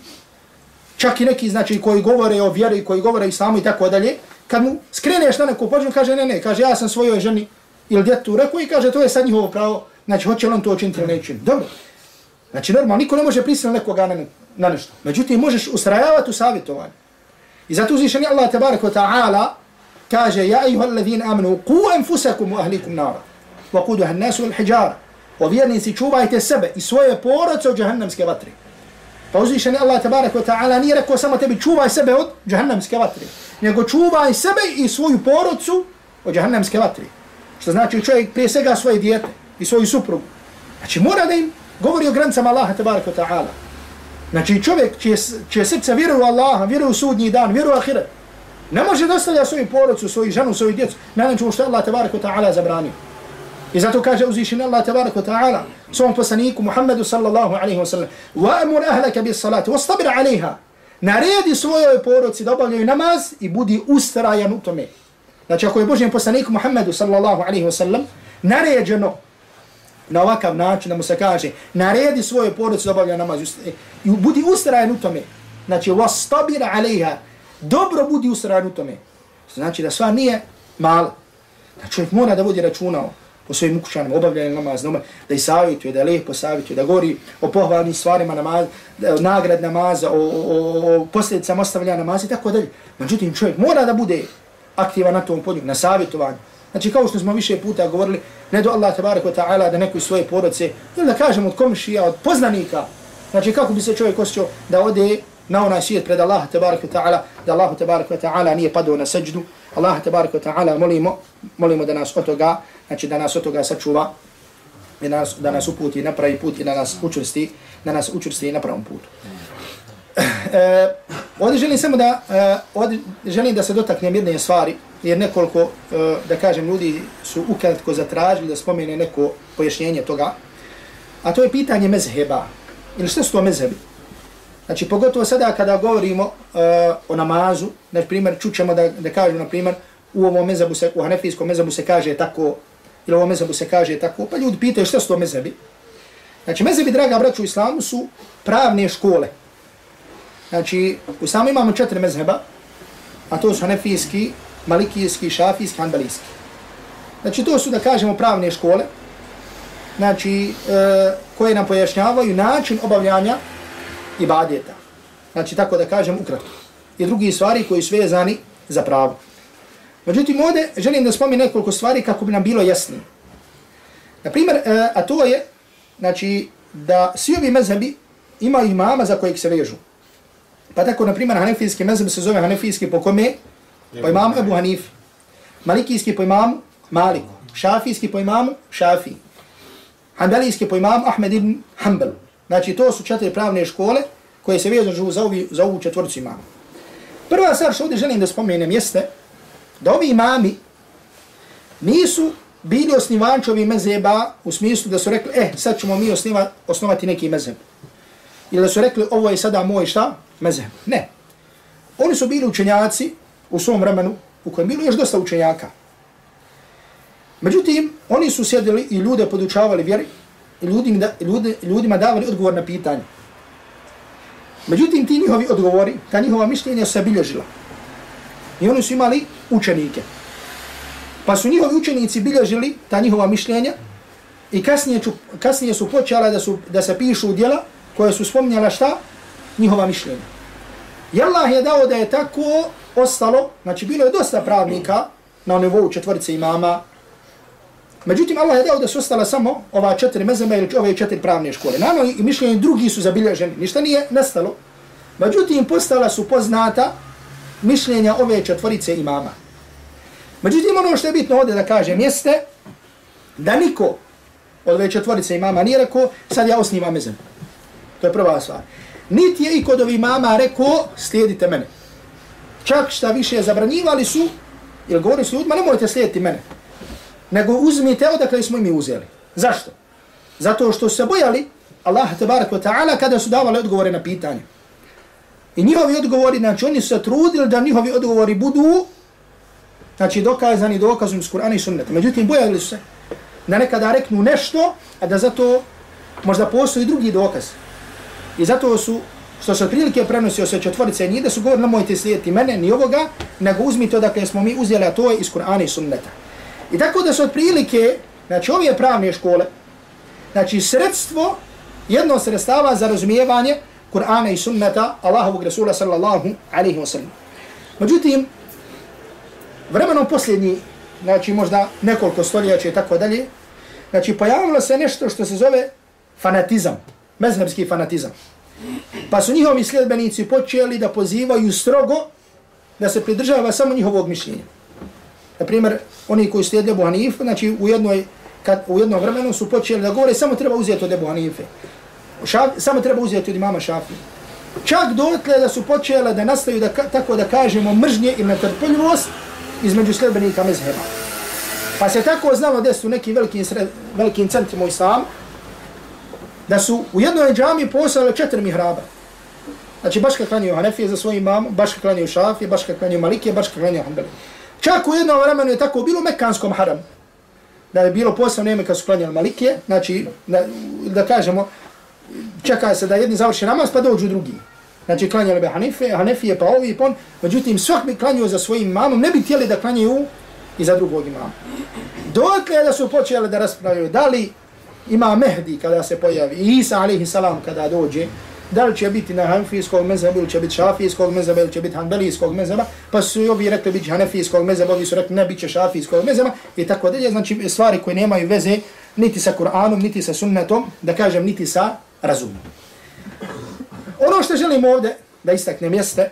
čak i neki znači koji govore o vjeri, koji govore o islamu i tako dalje, kad mu skreneš na neku pođu, kaže ne, ne, kaže ja sam svojoj ženi ili djetu reku i kaže to je sad njihovo pravo, znači hoće li on to učiniti ili neće. Dobro. Znači normalno, niko ne može prisiliti nekoga na, na nešto. Međutim, možeš ustrajavati u savjetovanju. I zato uzvišeni Allah tabaraka wa ta'ala kaže ja ayuha alladhina amanu ku enfusakum u ahlikum nara. wa quduha nasu il hijjara. hijara wa vjernici čuvajte sebe i svoje porodce od džahannamske vatre. Pa uzvišeni Allah tabaraka wa ta'ala nije rekao samo tebi čuvaj sebe od džahannamske vatre, nego čuvaj sebe i svoju porodicu od džahannamske vatre. Što znači čovjek prije svega svoje dijete i svoju suprugu. Znači mora da im govori o granicama Allaha tabarak wa ta'ala. Znači čovjek čije, čije srce vjeruje u Allaha, vjeruje u sudnji dan, vjeruje u ahiret, ne može da ostavlja svoju porodcu, svoju ženu, svoju djecu, ne način što Allah tabarak wa ta'ala zabranio. I zato kaže uzvišen Allah tabarak wa ta'ala svom poslaniku Muhammedu sallallahu alaihi wa sallam وَأَمُرْ أَهْلَكَ بِالصَّلَاتِ وَاسْتَبِرْ عَلَيْهَا Naredi svojoj porodci da obavljaju namaz i budi ustrajan u tome. Znači ako je Božijem poslaniku Muhammedu sallallahu alaihi wasallam naređeno na ovakav način da mu se kaže naredi svoje porodice da obavlja namaz i budi ustrajan u tome. Znači wastabir alaiha dobro budi ustrajan u tome. Znači da sva nije mala. Da čovjek mora da vodi računa po svojim ukućanima, obavljaju namaz, da i savjetuje, da je lijepo savjetuje, da govori o pohvalnim stvarima namaz, nagrad namaza, o, o, o posljedicama ostavljanja namaza i tako dalje. Međutim, čovjek mora da bude aktivan na tom polju, na savjetovanju, Znači kao što smo više puta govorili, ne do Allah tabaraka wa ta'ala da neko iz svoje porodice, ili da kažemo od komšija, od poznanika, znači kako bi se čovjek osjećao da ode na onaj svijet pred Allah tabaraka wa ta'ala, da Allah tabaraka wa ta'ala nije padao na seđdu, Allah tabaraka wa ta'ala molimo, molimo da nas od toga, znači da nas od toga sačuva, da nas, da nas uputi na pravi put i da nas učvrsti, da nas učvrsti na pravom putu. E, ovdje želim samo da, e, ovdje želim da se dotaknem jedne stvari, jer nekoliko, e, da kažem, ljudi su ukratko zatražili da spomene neko pojašnjenje toga, a to je pitanje mezheba. Ili što su to mezhebi? Znači, pogotovo sada kada govorimo e, o namazu, na primjer, čućemo da, da kažu, na primjer, u ovom mezabu se, u hanefijskom mezabu se kaže tako, ili u ovom mezabu se kaže tako, pa ljudi pitaju što su to mezebi. Znači, mezebi, draga braću u islamu, su pravne škole. Znači, u islamu imamo četiri mezheba, a to su hanefijski, malikijski, šafijski, hanbalijski. Znači, to su, da kažemo, pravne škole, znači, e, koje nam pojašnjavaju način obavljanja ibadeta. Znači, tako da kažem ukratko. I drugi stvari koji su vezani za pravo. Međutim, ovdje želim da spomenu nekoliko stvari kako bi nam bilo jasnije. Naprimjer, e, a to je, znači, da svi ovi mezhebi imaju imama za kojeg se vežu. Pa tako, na primjer, hanefijski mezheb se zove hanefijski po kome? Po imamu Ebu Hanif. Malikijski po imamu Maliku. Šafijski po imamu Šafi. Hanbelijski po imamu Ahmed ibn Hanbel. Znači, to su četiri pravne škole koje se vežu za, ovi, za ovu četvrcu imama. Prva stvar što ovdje želim da spomenem jeste da ovi imami nisu bili osnivančovi mezeba u smislu da su rekli, eh, sad ćemo mi osniva, osnovati neki mezeb. Ili da su rekli, ovo je sada moj šta? Mezeb. Ne. Oni su bili učenjaci u svom vremenu u kojem bilo još dosta učenjaka. Međutim, oni su sjedili i ljude podučavali vjeri i ljudima, da, ljudi, ljudima davali odgovor na pitanje. Međutim, ti njihovi odgovori, ta njihova mišljenja se bilježila. I oni su imali učenike. Pa su njihovi učenici bilježili ta njihova mišljenja i kasnije, ču, kasnije su počela da, su, da se pišu djela koje su spominjala šta? Njihova mišljenja. I Allah je dao da je tako ostalo, znači bilo je dosta pravnika na nivou četvrce imama, Međutim, Allah je dao da su ostala samo ova četiri mezeme ili ove četiri pravne škole. Nano i mišljenje drugi su zabilježeni, ništa nije nestalo. Međutim, postala su poznata mišljenja ove četvorice imama. Međutim, ono što je bitno ovdje da kažem jeste da niko od ove četvorice imama nije rekao sad ja osnivam mezem. To je prva stvar. Niti je i kod ovih mama rekao slijedite mene. Čak šta više zabranjivali su, jer govorili su ljudima, nemojte slijediti mene, nego uzmite odakle smo i mi uzeli. Zašto? Zato što se bojali Allah tabarak wa ta'ala kada su davali odgovore na pitanje. I njihovi odgovori, znači oni su se trudili da njihovi odgovori budu znači dokazani dokazom iz Kur'ana i sunneta. Međutim, bojali su se da nekada reknu nešto, a da zato možda postoji drugi dokaz. I zato su, što se otprilike prenosio se četvorice njih, da su govorili, nemojte slijediti mene, ni ovoga, nego uzmite odakle smo mi uzeli, a to je iz Kur'ana i sunneta. I tako da su otprilike, znači ove pravne škole, znači sredstvo, jedno sredstava za razumijevanje Kur'ana i sunneta Allahovog Rasula sallallahu alaihi wa sallam. Međutim, vremenom posljednji, znači možda nekoliko stoljeća i tako dalje, znači pojavilo se nešto što se zove fanatizam, mezhebski fanatizam. Pa su njihovi sljedbenici počeli da pozivaju strogo da se pridržava samo njihovog mišljenja. Na primjer, oni koji slijede Ebu Hanif, znači u, jednoj, kad, u jednom vremenu su počeli da govore samo treba uzeti od Ebu Hanife. Šaf, samo treba uzeti od imama Šafi. Čak dotle da su počele da nastaju da, tako da kažemo mržnje i netrpeljivost između sljedbenika mezheba. Pa se tako znalo da su neki veliki, veliki centri u islamu, da su u jednoj džami poslali četiri mihraba. Znači baš kad klanio Hanefije za svojim imamom, baš kad klanio Šafije, baš kad klanio Malikije, baš kad klanio Hanbeli. Čak u jednom vremenu je tako bilo mekanskom haram. Da je bilo posebno ime kad su klanjali Malikije, znači da, da kažemo, čeka se da jedni završi namaz pa dođu drugi. Znači klanjali bi Hanife, Hanefije pa ovi pa pon, međutim svak bi klanio za svojim imamom, ne bi htjeli da klanjaju i za drugog imama. Dokle da su počeli da raspravljaju da li ima Mehdi kada se pojavi, i Isa alaihi salam kada dođe, da li će biti na hanfijskog mezheba ili će biti šafijskog mezheba ili će biti hanbelijskog mezheba, pa su i ovi rekli biti hanefijskog mezheba, ovi su rekli ne bit će šafijskog mezheba i tako dalje, znači stvari koje nemaju veze niti sa Kur'anom, niti sa sunnetom, da kažem niti sa razumom. Ono što želim ovdje da istaknem jeste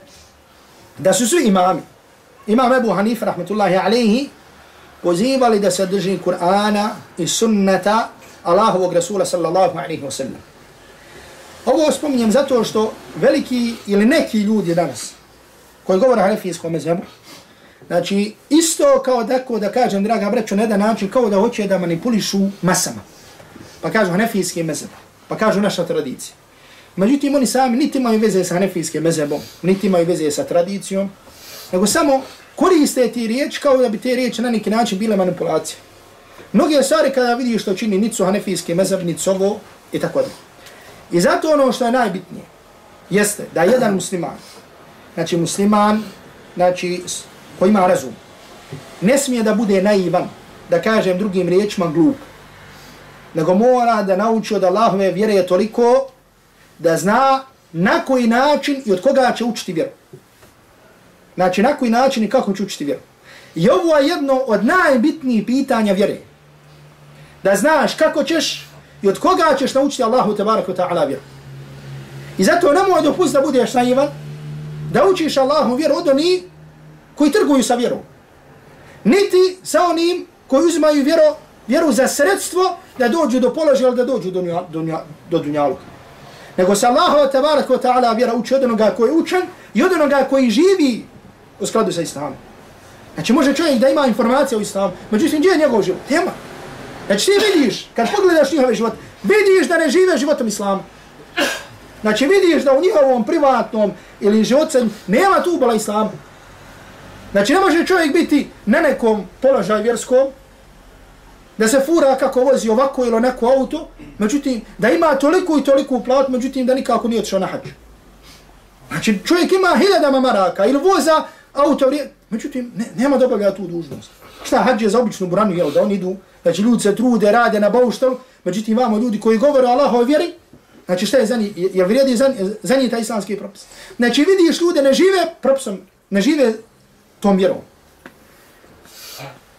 da su svi imami, imam Ebu Hanif, rahmetullahi alaihi, pozivali da se drži Kur'ana i sunneta Allahovog Rasula sallallahu alaihi wa sallam. Ovo spominjem zato što veliki ili neki ljudi danas koji govore hanefijskom mezhebu, znači isto kao tako da kažem, draga breću, na jedan način kao da hoće da manipulišu masama. Pa kažu hanefijski mezheb, pa kažu naša tradicija. Međutim, oni sami niti imaju veze sa hanefijskim mezhebom, niti imaju veze sa tradicijom, nego samo koriste ti riječ kao da bi te riječi na neki način bile manipulacije. Mnogi stvari kada vidi što čini nicu hanefijski mezheb, nicu ovo i tako da. I zato ono što je najbitnije jeste da jedan musliman, znači musliman, znači koji ima razum, ne smije da bude naivan, da kažem drugim riječima glup, nego mora da nauči od Allahove vjere toliko da zna na koji način i od koga će učiti vjeru. Znači na koji način i kako će učiti vjeru. I ovo je jedno od najbitnijih pitanja vjere. Da znaš kako ćeš i od koga ćeš naučiti Allahu tabaraka ta'ala vjeru. I zato nemoj dopust da budeš naivan, da učiš Allahu vjeru od onih koji trguju sa vjerom. Niti sa onim koji uzimaju vjeru, vjeru za sredstvo da dođu do položaja ili da dođu do, nja, do, nja, do dunjaluka. Nego se Allahu tabaraka ta'ala vjera uči od onoga koji je učen i od onoga koji živi u skladu sa islamom. Znači može čovjek da ima informacije o islamu, međutim gdje je njegov život? Tema. Znači ti vidiš, kad pogledaš njihove život, vidiš da ne žive životom islama. Znači vidiš da u njihovom privatnom ili životcem nema tu ubala islama. Znači ne može čovjek biti na nekom položaju vjerskom, da se fura kako vozi ovako ili neko auto, međutim, da ima toliko i toliko plat, međutim, da nikako nije otišao na hađ. Znači, čovjek ima hiljadama maraka ili voza auto, međutim, ne, nema dobavlja tu dužnost. Šta hađe za običnu buranu, jel, da oni idu, znači ljudi se trude, rade na bauštalu, međutim, imamo ljudi koji govore o Allahove vjeri, znači šta je za njih, jel vrijedi za, za njih taj islamski propis. Znači, vidiš ljude ne žive propisom, ne žive tom vjerom.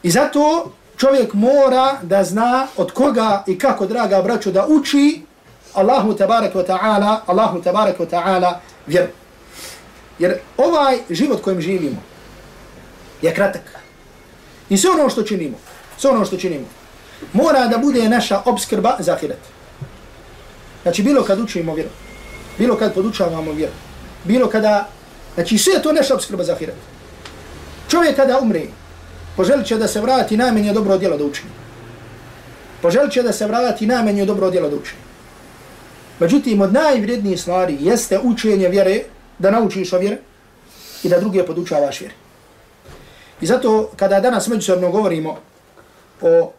I zato čovjek mora da zna od koga i kako, draga braćo, da uči Allahu tabarak wa ta'ala, Allahu tabarak wa ta'ala vjeru. Jer ovaj život kojim živimo je kratak. I sve ono što činimo, sve ono što činimo, mora da bude naša obskrba za ahiret. Znači bilo kad učimo vjeru, bilo kad podučavamo vjeru, bilo kada Znači sve to naša obskrba za ahiret. Čovjek kada umre, poželit će da se vrati najmenje dobro djelo da učini. Poželit će da se vrati najmenje dobro djelo da učini. Međutim, od najvrednijih stvari jeste učenje vjere, da naučiš o vjere i da druge podučavaš vjere. I zato, kada danas međusobno govorimo o,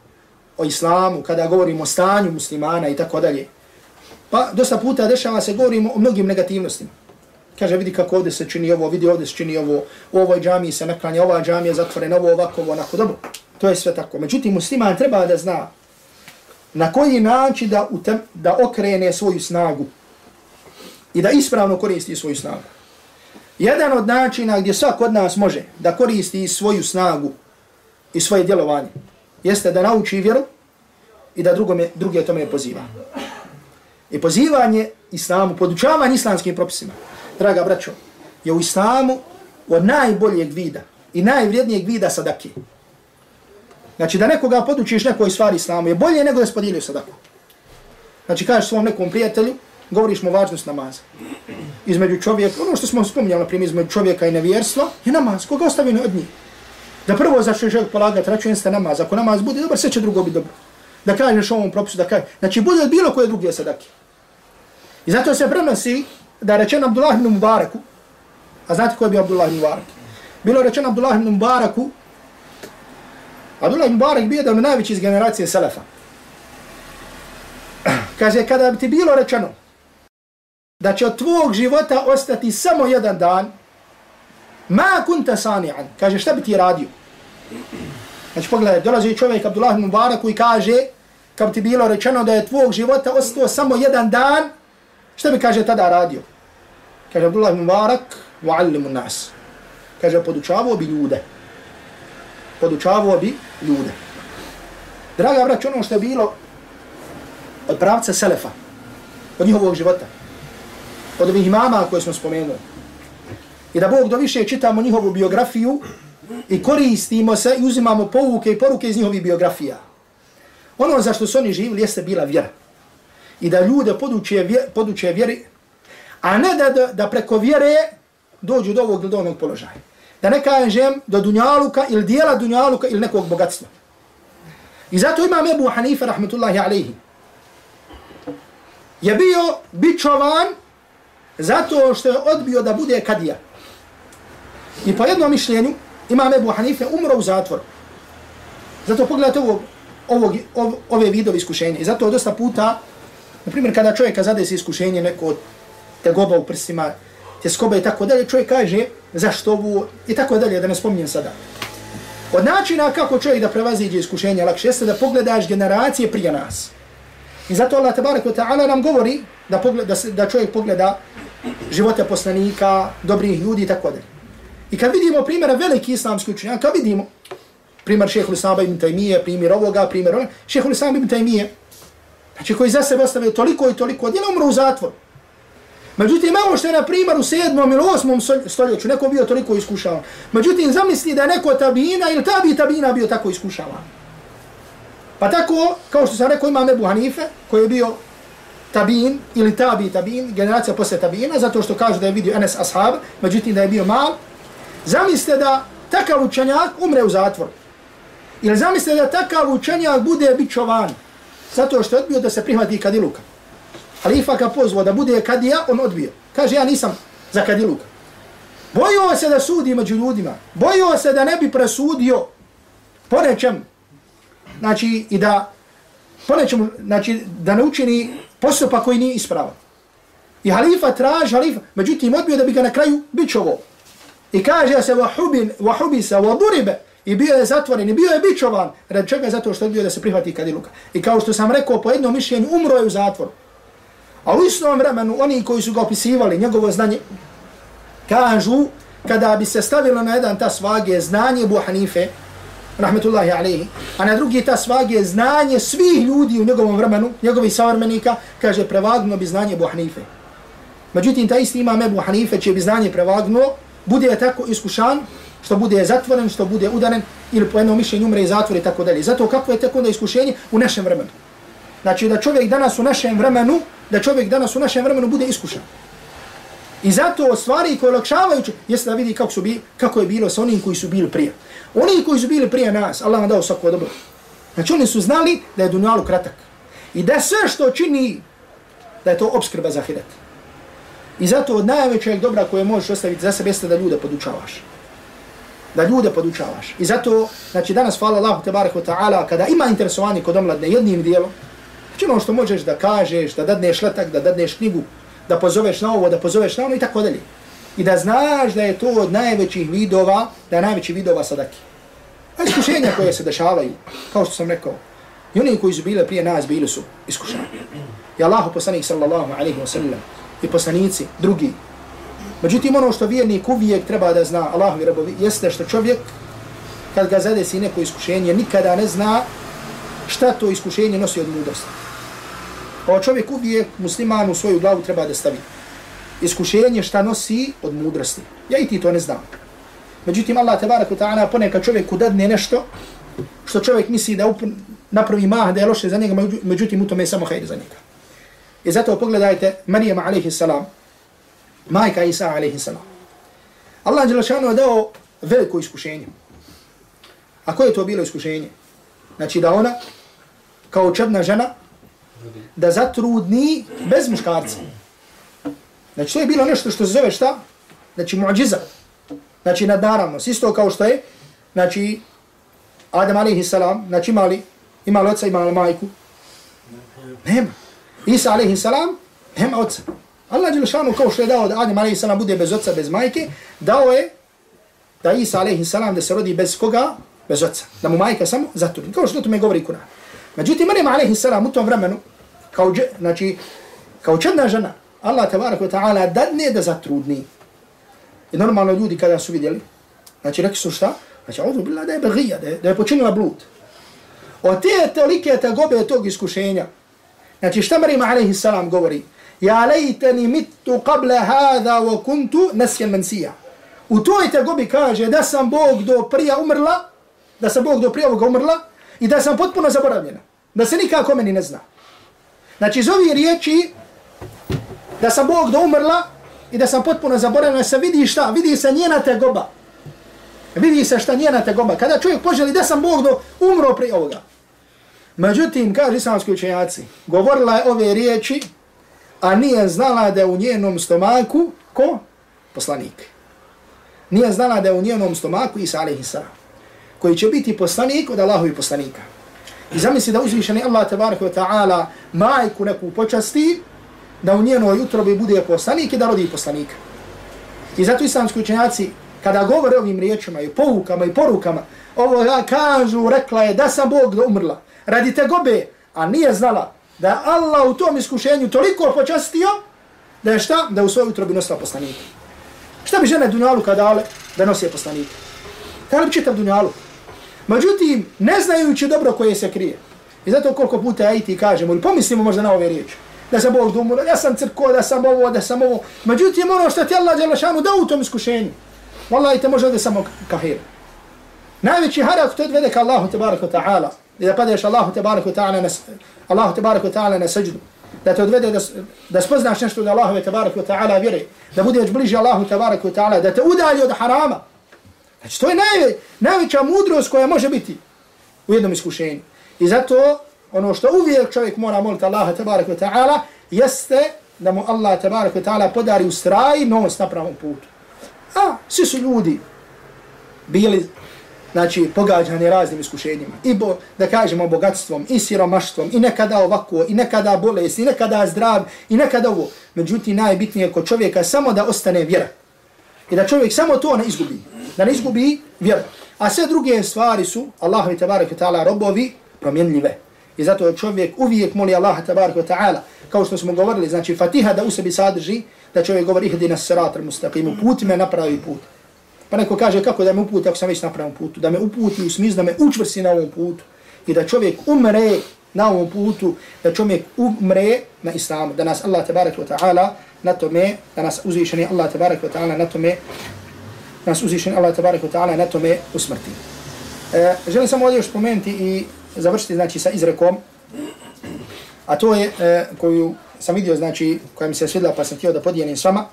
o islamu, kada govorimo o stanju muslimana i tako dalje, pa dosta puta dešava se govorimo o mnogim negativnostima. Kaže, vidi kako ovdje se čini ovo, vidi ovdje se čini ovo, u ovoj džamiji se naklanja, ova džamija je zatvorena, ovo ovako, ovo onako, dobro. To je sve tako. Međutim, musliman treba da zna na koji način da, utem, da okrene svoju snagu i da ispravno koristi svoju snagu. Jedan od načina gdje svak od nas može da koristi svoju snagu i svoje djelovanje jeste da nauči vjeru i da drugome, druge tome poziva. I pozivanje islamu, podučavanje islamskim propisima, draga braćo, je u islamu od najboljeg vida i najvrijednijeg vida sadake. Znači da nekoga podučiš nekoj stvari islamu je bolje nego da se podijelio sadaku. Znači kažeš svom nekom prijatelju, govoriš mu važnost namaza. Između čovjeka, ono što smo spominjali, na primjer, između čovjeka i nevjerstva, je namaz. Koga ostavi od njih? Da prvo zašto je polagati račun ste namaz. Ako namaz bude dobar, sve će drugo biti dobro. Da kažeš ovom propisu, da kažeš. Znači bude od bilo koje druge sadake. I zato se prenosi da je rečeno Abdullah ibn Mubaraku, a znate ko je bio Abdullah ibn Mubarak? Bilo rečeno Abdullah ibn Mubaraku, Abdullah ibn Mubarak bio jedan najveći iz generacije Selefa. Kaže, kada bi ti bilo rečeno da će od tvog života ostati samo jedan dan, ma kunta sani'an, kaže, šta bi ti radio? Znači, pogledaj, dolazi čovjek Abdullah ibn Mubarak i kaže, kad ti bilo rečeno da je tvog života ostao samo jedan dan, šta bi kaže tada radio? Kaže, Abdullah ibn Mubarak, wa'allimu nas. Kaže, podučavao bi ljude podučavao bi ljude. Draga brać, ono što je bilo od pravca Selefa, od njihovog života, od ovih imama koje smo spomenuli, i da Bog do više čitamo njihovu biografiju i koristimo se i uzimamo pouke i poruke iz njihovih biografija. Ono za što su oni živili jeste bila vjera. I da ljude poduče, vjer, poduče vjeri, a ne da, da, da preko vjere dođu do ovog ili do onog položaja da ne kažem do dunjaluka ili dijela dunjaluka ili nekog bogatstva. I zato imam Ebu Hanife, rahmetullahi alaihi, je bio bičovan zato što je odbio da bude kadija. I po jednom mišljenju, imam Ebu Hanife umro u zatvor. Zato pogledajte ovog, ovog, ov, ove vidove iskušenja. I zato dosta puta, na primjer, kada čovjeka zadesi iskušenje neko tegoba u prstima, tjeskoba i tako dalje, čovjek kaže, zašto ovo i tako dalje, da ne spominjem sada. Od načina kako čovjek da prevaziđe iskušenja lakše, jeste da pogledaš generacije prije nas. I zato Allah tabarak wa ta'ala nam govori da, pogled, da, se, da čovjek pogleda živote poslanika, dobrih ljudi i tako dalje. I kad vidimo primjera veliki islamski učenjaka, kad vidimo primjer šehu Islama ibn Taymiye, primjer ovoga, primjer ovoga, šehu Islama ibn Taymiye, znači koji za sebe ostavio toliko i toliko, odjela umro u zatvoru. Međutim, imamo što je na primjer u 7. ili 8. stoljeću, neko bio toliko iskušavan. Međutim, zamisli da je neko tabina ili tabi tabina bio tako iskušavan. Pa tako, kao što sam rekao, ima Ebu Hanife, koji je bio tabin ili tabi tabin, generacija posle tabina, zato što kaže da je vidio Enes Ashab, međutim da je bio mal. Zamislite da takav učenjak umre u zatvor. Ili zamislite da takav učenjak bude bićovan, zato što je odbio da se prihvati kadiluka. Halifa ga pozvao da bude kadija, on odbio. Kaže, ja nisam za kadiluka. Bojio se da sudi među ljudima. Bojio se da ne bi presudio po nečem. Znači, i da po znači, da ne učini postupak koji nije ispravan. I halifa traži, halifa, međutim, odbio da bi ga na kraju bićovo. I kaže se, vahubin, vahubisa, vaduribe, i bio je zatvoren, i bio je bičovan. red čega zato što je bio da se prihvati kadiluka. I kao što sam rekao, po jednom mišljenju, umro je u zatvoru. A u istom vremenu, oni koji su ga opisivali, njegovo znanje, kažu, kada bi se stavilo na jedan ta svage znanje Bu Hanife, rahmetullahi alaihi, a na drugi ta svage znanje svih ljudi u njegovom vremenu, njegovih savrmenika, kaže, prevagno bi znanje Bu Hanife. Međutim, ta isti imam Ebu Hanife, će bi znanje prevagnuo, bude tako iskušan, što bude zatvoren, što bude udaren, ili po jednom mišljenju umre i zatvori, tako dalje. Zato kako je tako da iskušenje u našem vremenu? Znači da čovjek danas u našem vremenu, da čovjek danas u našem vremenu bude iskušan. I zato stvari koje olakšavaju, jeste da vidi kako, su bi, kako je bilo sa onim koji su bili prije. Oni koji su bili prije nas, Allah nam dao svako dobro. Znači oni su znali da je dunjalu kratak. I da sve što čini, da je to obskrba za hidat. I zato od najvećeg dobra koje možeš ostaviti za sebe jeste da ljude podučavaš. Da ljude podučavaš. I zato, znači danas, hvala Allahu te barehu ta'ala, kada ima interesovanje kod omladne jednim dijelom, znači ono što možeš da kažeš, da dadneš letak, da dadneš knjigu, da pozoveš na ovo, da pozoveš na ono i tako dalje. I da znaš da je to od najvećih vidova, da je najveći vidova sadaki. A iskušenja koje se dešavaju, kao što sam rekao, i oni koji su bile prije nas, bili su iskušani. I Allahu poslanik sallallahu alaihi wa sallam, i poslanici, drugi. Međutim, ono što vjernik uvijek treba da zna, Allahu i rabovi, jeste što čovjek, kad ga zadesi neko iskušenje, nikada ne zna šta to iskušenje nosi od mudrosti. Ovo čovjek uvijek musliman u svoju glavu treba da stavi. Iskušenje šta nosi od mudrosti. Ja i ti to ne znam. Međutim, Allah te barak ta'ala ponekad čovjeku dadne nešto što čovjek misli da upun, napravi mah da je loše za njega, međutim u tome je samo hajde za njega. I zato pogledajte Marijama alaihi salam, majka Isa alaihi salam. Allah Đelešanu je dao veliko iskušenje. A koje je to bilo iskušenje? Znači da ona, kao črna žena, da zatrudni bez muškarca. Znači to je bilo nešto što se zove šta? Znači muđiza. Znači nadnaravnost. Isto kao što je, znači Adam alaihi salam, znači imali, imali oca, imali majku. Nema. Isa alaihi salam, nema oca. Allah je šanu kao što je dao da Adem alaihi salam bude bez oca, bez majke, dao je da Isa alaihi salam da se rodi bez koga? Bez oca. Da mu majka samo zatrudni. Kao što to me govori Kur'an. Međutim, Marijam alaihi salam u tom vremenu, kao, znači, kao čedna žena, Allah tabarak wa ta'ala dadne da zatrudni. I normalno ljudi kada su vidjeli, znači rekli su šta? Znači, ovdje bila da je begija, da je, da je počinila blud. Od te tolike tegobe tog iskušenja, znači šta Marijam alaihi salam govori? Ja lejteni mitu qable hada wa kuntu nasjen mansija. U toj tegobi kaže da sam Bog do prija umrla, da sam Bog do prija ovoga umrla i da sam potpuno zaboravljena. Da se nikako meni ne zna. Znači iz ovih riječi da sam Bog do umrla i da sam potpuno zaboravljena, se vidi šta? Vidi se njena tegoba. Vidi se šta njena tegoba. Kada čovjek poželi da sam Bog do umro prije ovoga. Međutim, kaže islamski učenjaci, govorila je ove riječi, a nije znala da je u njenom stomaku, ko? Poslanik. Nije znala da je u njenom stomaku Isa a.s. koji će biti poslanik od Allahovi poslanika. I zamisli da uzvišeni Allah tabaraka wa ta'ala majku neku počasti, da u njenoj utrobi bude poslanik i da rodi poslanika. I zato islamski učenjaci, kada govore ovim riječima i poukama i porukama, ovo ja kažu, rekla je da sam Bog da umrla. Radi te gobe, a nije znala da Allah u tom iskušenju toliko počastio, da je šta? Da u svoju utrobi nosila poslanika. Šta bi žene dunjaluka dale da nosi poslanika? Kada bi čitav dunjaluk? Međutim, ne znajući dobro koje se krije. I zato koliko puta ja i ti kažemo, ili pomislimo možda na ove riječi, da sam Bog dumur, ja sam crko, da sam ovo, da sam ovo. Međutim, ono što ti Allah Đalašanu da u tom iskušenju, Wallahi te može da samo kahir. Najveći harak to odvede ka Allahu tebaraka ta'ala. I da padeš Allahu tebaraka ta'ala na, Allahu tebaraka ta'ala na seđu. Da te odvede da, da spoznaš nešto da Allahu tebaraka ta'ala vjere, Da budeš bliži Allahu tebaraka ta'ala. Da te udalji od harama. Znači, to je naj, najveća mudrost koja može biti u jednom iskušenju. I zato, ono što uvijek čovjek mora moliti Allaha te barek ta'ala, jeste da mu Allah te barek ta'ala podari ustrajnost na pravom putu. A, svi su ljudi bili znači, pogađane raznim iskušenjima. I bo, da kažemo bogatstvom, i siromaštvom, i nekada ovako, i nekada bolest, i nekada zdrav, i nekada ovo. Međutim, najbitnije kod čovjeka samo da ostane vjera. I da čovjek samo to ne izgubi. Da ne izgubi vjeru. A sve druge stvari su, Allah i tabarak i ta'ala, robovi promjenljive. I zato čovjek uvijek moli Allah tabarak i ta'ala, kao što smo govorili, znači fatiha da u sebi sadrži, da čovjek govori ihdi na sirat al-mustaqim, puti me napravi put. Pa neko kaže kako da me uputi ako sam već na pravom putu, da me uputi u smislu da me učvrsi na ovom putu i da čovjek umre na ovom putu, da čovjek umre na islamu, da nas Allah tabarak wa ta'ala na tome, da nas uzvišeni Allah tabarak wa ta'ala na tome, da nas uzvišeni Allah tabarak wa ta'ala na tome usmrti. E, želim samo ovdje još spomenuti i završiti znači sa izrekom, a to je e, koju sam vidio, znači, koja mi se svidla pa sam htio da podijelim s vama,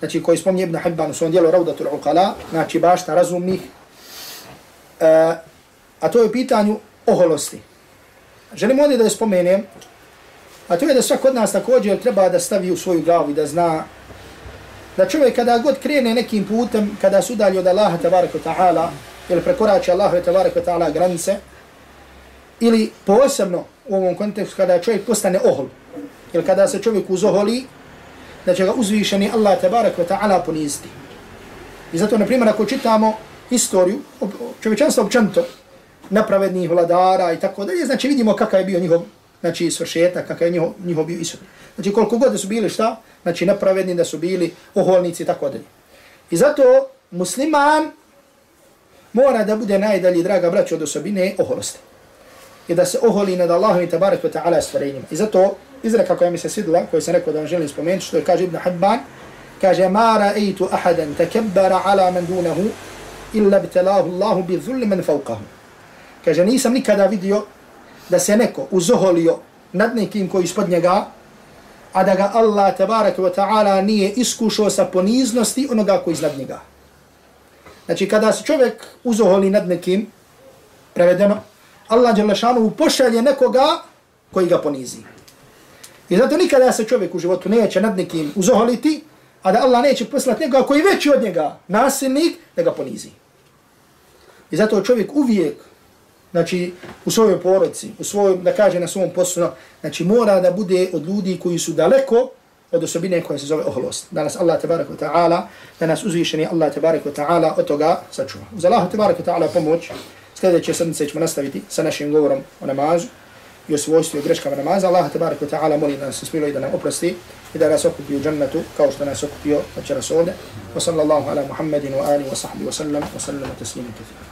znači koji spominje Ibn Hibban u svom dijelu Raudatul Uqala, znači bašta razumnih, uh, a to je u pitanju oholosti. Želim ovdje da je spomenem, a to je da svak od nas također treba da stavi u svoju glavu i da zna da čovjek kada god krene nekim putem, kada se udalji od Allaha tabaraka ta'ala, ili prekorači Allaha tabaraka ta'ala granice, ili posebno u ovom kontekstu kada čovjek postane ohol, ili kada se čovjek uzoholi, da će ga uzvišeni Allah tabaraka ta'ala poniziti. I zato, na primjer, ako čitamo historiju, čovječanstva općanto, napravednih vladara i tako dalje, znači vidimo kakav je bio njihov znači svršetak, kakav je njihov, njihov bio ishod. Znači koliko god da su bili šta, znači napravedni da su bili oholnici i tako dalje. I zato musliman mora da bude najdalji, draga braćo, od osobine oholosti. I da se oholi nad Allahom i tabarak wa ta'ala stvarenjima. I zato izreka koja mi se svidila, koju sam rekao da vam želim spomenuti, što je kaže Ibn Hibban, kaže ma ra'eitu ahadan takebbara ala man dunahu illa btelahu Allahu bi dhulli man fauqahu. Kaže, nisam nikada vidio da se neko uzoholio nad nekim koji ispod njega, a da ga Allah tabaraka wa ta'ala nije iskušao sa poniznosti onoga koji iznad njega. Znači, kada se čovjek uzoholi nad nekim, prevedeno, Allah Đelešanu pošalje nekoga koji ga ponizi. I zato nikada se čovjek u životu neće nad nekim uzoholiti, a da Allah neće poslati nekoga koji veći od njega, nasilnik, da ga ponizi. I zato čovjek uvijek znači u svojoj porodici, u svojom, da kaže na svom poslu, znači mora da bude od ljudi koji su daleko od osobine koja se zove oholost. Da nas Allah wa ta'ala, da nas uzvišeni Allah tabaraka ta'ala od toga sačuva. Uz Allah tabaraka ta'ala pomoć, sljedeće sedmice ćemo nastaviti sa našim govorom o namazu i o svojstvu i greškama namaza. Allah tabaraka ta'ala moli da nas smilo i da nam oprosti i da nas okupi u džennetu kao što nas okupio večeras ovdje. Wa sallallahu ala Muhammedin wa alihi wa sahbihi wa sallam wa sallam wa taslimu kathira.